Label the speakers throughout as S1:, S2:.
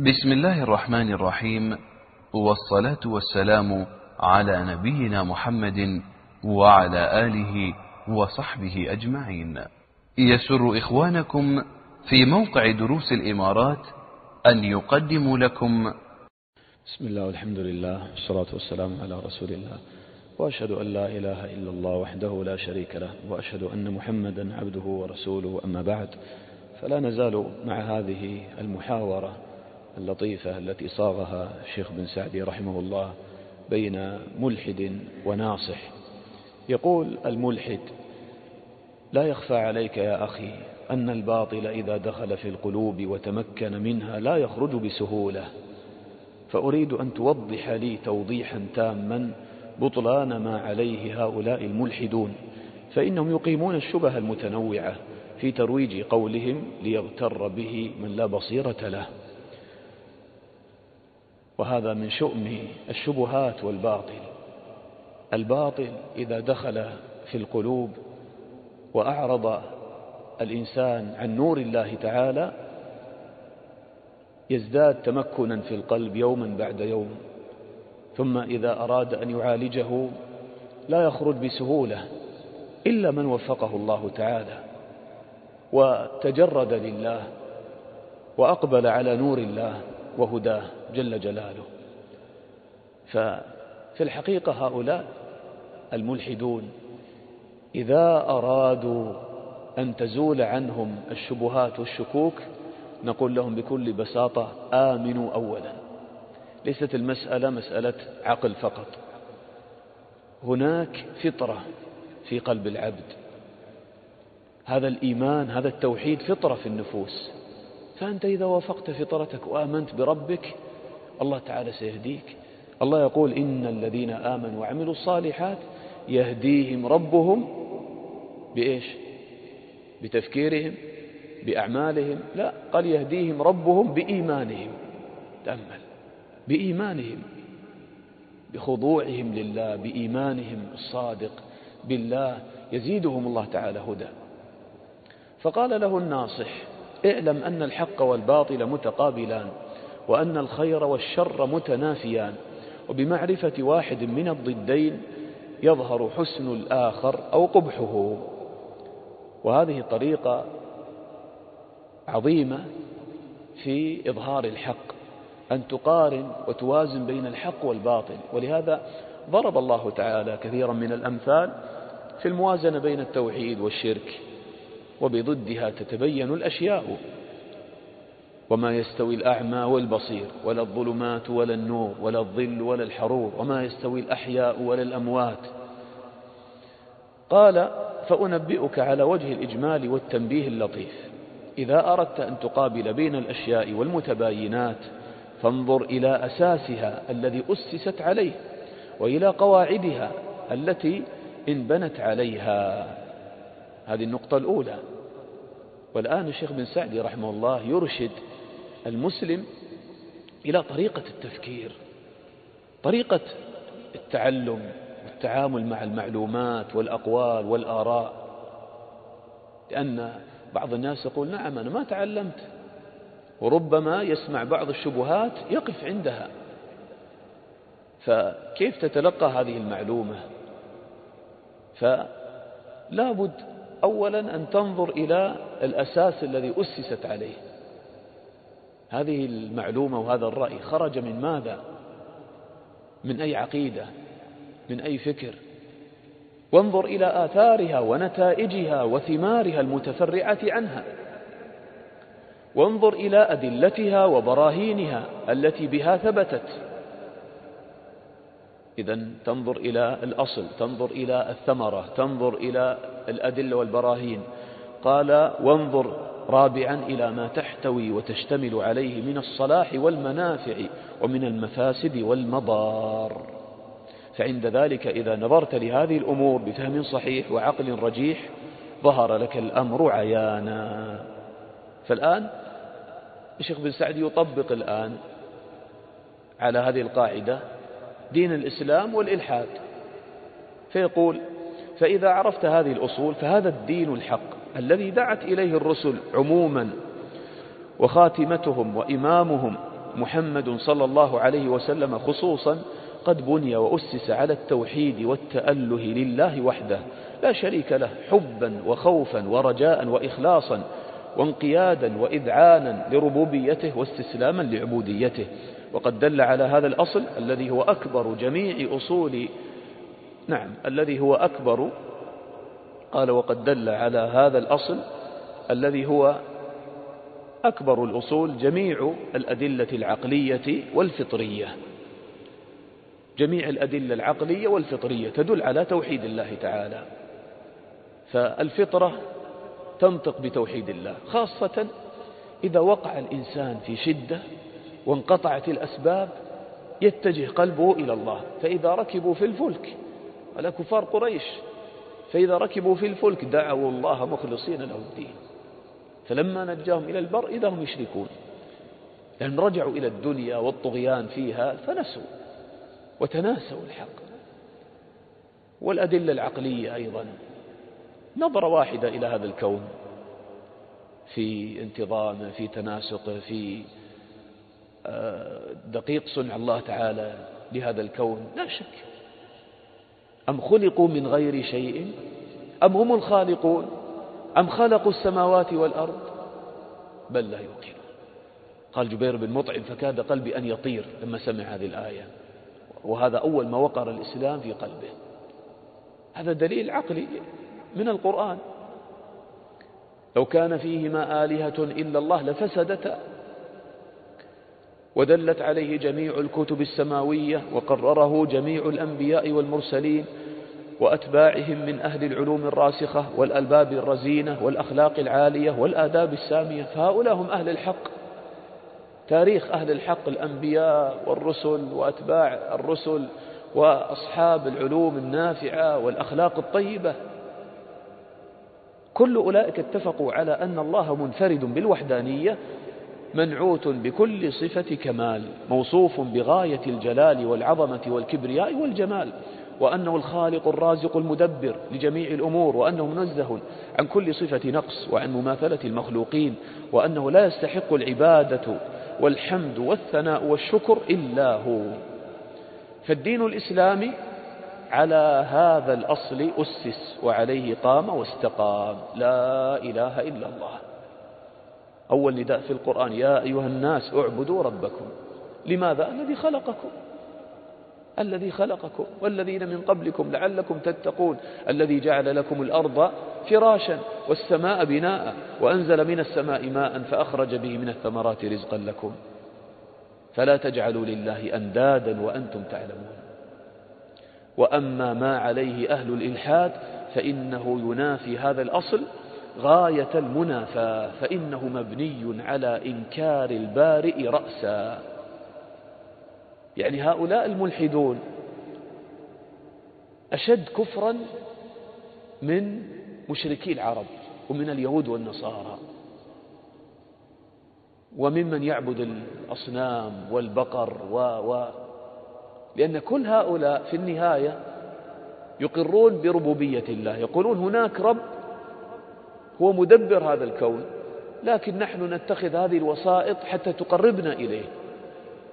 S1: بسم الله الرحمن الرحيم والصلاة والسلام على نبينا محمد وعلى آله وصحبه أجمعين. يسر إخوانكم في موقع دروس الإمارات أن يقدموا لكم.
S2: بسم الله والحمد لله والصلاة والسلام على رسول الله. وأشهد أن لا إله إلا الله وحده لا شريك له وأشهد أن محمدا عبده ورسوله أما بعد فلا نزال مع هذه المحاورة اللطيفة التي صاغها الشيخ بن سعدي رحمه الله بين ملحد وناصح. يقول الملحد لا يخفى عليك يا أخي أن الباطل إذا دخل في القلوب وتمكن منها لا يخرج بسهولة. فأريد أن توضح لي توضيحا تاما بطلان ما عليه هؤلاء الملحدون. فإنهم يقيمون الشبه المتنوعة في ترويج قولهم ليغتر به من لا بصيرة له. وهذا من شؤم الشبهات والباطل. الباطل إذا دخل في القلوب وأعرض الإنسان عن نور الله تعالى يزداد تمكنا في القلب يوما بعد يوم. ثم إذا أراد أن يعالجه لا يخرج بسهولة إلا من وفقه الله تعالى وتجرد لله وأقبل على نور الله. وهداه جل جلاله. ففي الحقيقة هؤلاء الملحدون إذا أرادوا أن تزول عنهم الشبهات والشكوك نقول لهم بكل بساطة آمنوا أولا. ليست المسألة مسألة عقل فقط. هناك فطرة في قلب العبد. هذا الإيمان هذا التوحيد فطرة في النفوس. فأنت إذا وافقت فطرتك وآمنت بربك الله تعالى سيهديك. الله يقول إن الذين آمنوا وعملوا الصالحات يهديهم ربهم بإيش؟ بتفكيرهم بأعمالهم. لا قال يهديهم ربهم بإيمانهم. تأمل. بإيمانهم. بخضوعهم لله بإيمانهم الصادق بالله. يزيدهم الله تعالى هدى. فقال له الناصح اعلم أن الحق والباطل متقابلان وأن الخير والشر متنافيان وبمعرفة واحد من الضدين يظهر حسن الآخر أو قبحه. وهذه طريقة عظيمة في إظهار الحق أن تقارن وتوازن بين الحق والباطل. ولهذا ضرب الله تعالى كثيرا من الأمثال في الموازنة بين التوحيد والشرك. وبضدها تتبين الأشياء. وما يستوي الأعمى والبصير ولا الظلمات ولا النور ولا الظل ولا الحرور وما يستوي الأحياء ولا الأموات. قال فأنبئك على وجه الإجمال والتنبيه اللطيف. إذا أردت أن تقابل بين الأشياء والمتباينات فانظر إلى أساسها الذي أسست عليه وإلى قواعدها التي انبنت عليها. هذه النقطة الأولى. والآن الشيخ بن سعدي رحمه الله يرشد المسلم إلى طريقة التفكير طريقة التعلم والتعامل مع المعلومات والأقوال والآراء. لأن بعض الناس يقول نعم أنا ما تعلمت. وربما يسمع بعض الشبهات يقف عندها. فكيف تتلقى هذه المعلومة؟ فلا بد أولا أن تنظر إلى الأساس الذي أسست عليه. هذه المعلومة وهذا الرأي خرج من ماذا؟ من أي عقيدة؟ من أي فكر؟ وانظر إلى آثارها ونتائجها وثمارها المتفرعة عنها. وانظر إلى أدلتها وبراهينها التي بها ثبتت. إذا تنظر إلى الأصل تنظر إلى الثمرة تنظر إلى الأدلة والبراهين. قال وانظر رابعا إلى ما تحتوي وتشتمل عليه من الصلاح والمنافع ومن المفاسد والمضار. فعند ذلك إذا نظرت لهذه الأمور بفهم صحيح وعقل رجيح ظهر لك الأمر عيانا. فالآن الشيخ بن سعد يطبق الآن على هذه القاعدة دين الإسلام والإلحاد. فيقول فإذا عرفت هذه الأصول فهذا الدين الحق الذي دعت إليه الرسل عموما وخاتمتهم وإمامهم محمد صلى الله عليه وسلم خصوصا قد بني وأسس على التوحيد والتأله لله وحده. لا شريك له حبا وخوفا ورجاء وإخلاصا وانقيادا وإذعانا لربوبيته واستسلاما لعبوديته. وقد دل على هذا الأصل الذي هو أكبر جميع أصول نعم. الذي هو أكبر قال وقد دل على هذا الأصل الذي هو أكبر الأصول جميع الأدلة العقلية والفطرية. جميع الأدلة العقلية والفطرية تدل على توحيد الله تعالى. فالفطرة تنطق بتوحيد الله خاصة إذا وقع الإنسان في شدة وانقطعت الأسباب يتجه قلبه إلى الله فإذا ركبوا في الفلك على كفار قريش. فإذا ركبوا في الفلك دعوا الله مخلصين له الدين. فلما نجاهم إلى البر إذا هم يشركون. لأن رجعوا إلى الدنيا والطغيان فيها فنسوا وتناسوا الحق. والأدلة العقلية أيضا. نظرة واحدة إلى هذا الكون. في انتظامه في تناسقه في آه، دقيق صنع الله تعالى لهذا الكون. لا شك أم خلقوا من غير شيء؟ أم هم الخالقون؟ أم خلقوا السماوات والأرض؟ بل لا يوقنون. قال جبير بن مطعم فكاد قلبي أن يطير لما سمع هذه الآية. وهذا أول ما وقر الإسلام في قلبه. هذا دليل عقلي من القرآن. لو كان فيهما آلهة إلا الله لفسدتا. ودلت عليه جميع الكتب السماوية وقرره جميع الأنبياء والمرسلين وأتباعهم من أهل العلوم الراسخة والألباب الرزينة والأخلاق العالية والآداب السامية. فهؤلاء هم أهل الحق. تاريخ أهل الحق الأنبياء والرسل وأتباع الرسل وأصحاب العلوم النافعة والأخلاق الطيبة. كل أولئك اتفقوا على أن الله منفرد بالوحدانية منعوت بكل صفة كمال موصوف بغاية الجلال والعظمة والكبرياء والجمال وأنه الخالق الرازق المدبر لجميع الأمور وأنه منزه عن كل صفة نقص وعن مماثلة المخلوقين وأنه لا يستحق العبادة والحمد والثناء والشكر إلا هو. فالدين الإسلامي على هذا الأصل أسس وعليه قام واستقام. لا إله إلا الله. أول نداء في القرآن يا أيها الناس اعبدوا ربكم. لماذا؟ الذي خلقكم. الذي خلقكم. والذين من قبلكم لعلكم تتقون. الذي جعل لكم الأرض فراشا والسماء بناء وأنزل من السماء ماء فأخرج به من الثمرات رزقا لكم. فلا تجعلوا لله أندادا وأنتم تعلمون. وأما ما عليه أهل الإلحاد فإنه ينافي هذا الأصل غاية المنافاة فإنه مبني على إنكار البارئ رأسا. يعني هؤلاء الملحدون أشد كفرا من مشركي العرب ومن اليهود والنصارى. وممن يعبد الأصنام والبقر و و. لأن كل هؤلاء في النهاية يقرون بربوبية الله يقولون هناك رب هو مدبر هذا الكون لكن نحن نتخذ هذه الوسائط حتى تقربنا إليه.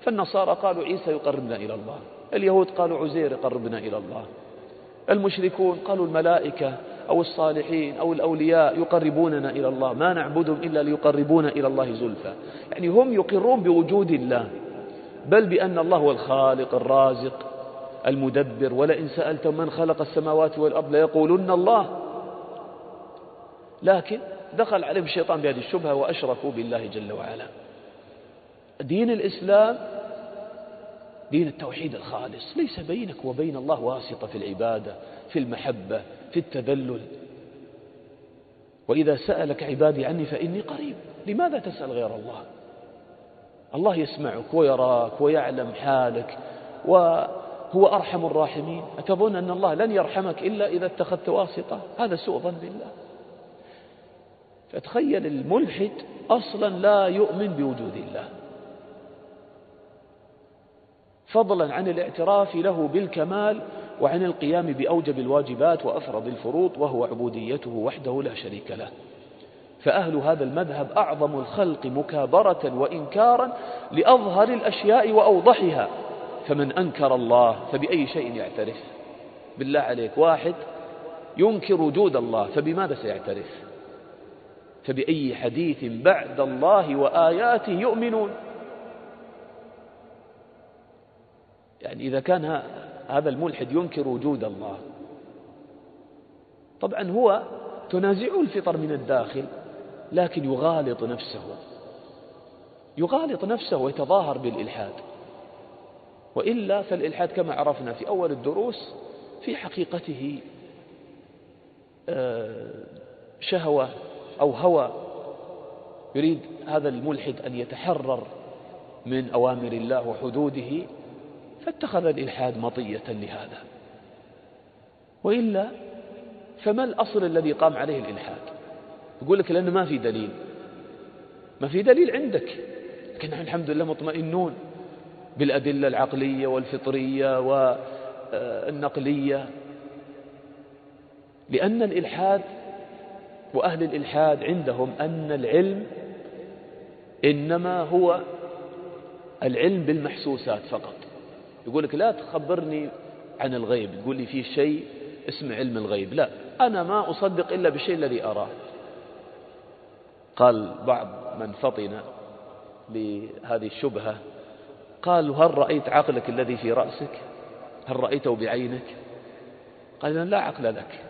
S2: فالنصارى قالوا عيسى يقربنا إلى الله اليهود قالوا عزير يقربنا إلى الله المشركون قالوا الملائكة أو الصالحين أو الأولياء يقربوننا إلى الله ما نعبدهم إلا ليقربونا إلى الله زلفى. يعني هم يقرون بوجود الله بل بأن الله هو الخالق الرازق المدبر. ولئن سألتم من خلق السماوات والأرض ليقولن الله. لكن دخل عليهم الشيطان بهذه الشبهة وأشركوا بالله جل وعلا. دين الإسلام دين التوحيد الخالص ليس بينك وبين الله واسطة في العبادة في المحبة في التذلل. وإذا سألك عبادي عني فإني قريب. لماذا تسأل غير الله؟ الله يسمعك ويراك ويعلم حالك وهو أرحم الراحمين. أتظن أن الله لن يرحمك إلا إذا اتخذت واسطة؟ هذا سوء ظن بالله. فتخيل الملحد أصلا لا يؤمن بوجود الله. فضلا عن الاعتراف له بالكمال وعن القيام بأوجب الواجبات وأفرض الفروض وهو عبوديته وحده لا شريك له. فأهل هذا المذهب أعظم الخلق مكابرة وإنكارا لأظهر الأشياء وأوضحها. فمن أنكر الله فبأي شيء يعترف؟ بالله عليك واحد ينكر وجود الله فبماذا سيعترف؟ فبأي حديث بعد الله وآياته يؤمنون. يعني إذا كان هذا الملحد ينكر وجود الله طبعا هو تنازعه الفطر من الداخل لكن يغالط نفسه يغالط نفسه ويتظاهر بالإلحاد. وإلا فالإلحاد كما عرفنا في أول الدروس في حقيقته آه، شهوة أو هوى يريد هذا الملحد أن يتحرر من أوامر الله وحدوده فاتخذ الإلحاد مطية لهذا. وإلا فما الأصل الذي قام عليه الإلحاد؟ يقول لك لأنه ما في دليل. ما في دليل عندك. لكن نحن الحمد لله مطمئنون بالأدلة العقلية والفطرية والنقلية. لأن الإلحاد وأهل الإلحاد عندهم أن العلم إنما هو العلم بالمحسوسات فقط. يقول لك لا تخبرني عن الغيب. تقول لي في شيء اسمه علم الغيب. لا أنا ما أصدق إلا بالشيء الذي أراه. قال بعض من فطن لهذه الشبهة قال هل رأيت عقلك الذي في رأسك؟ هل رأيته بعينك؟ قال لا عقل لك.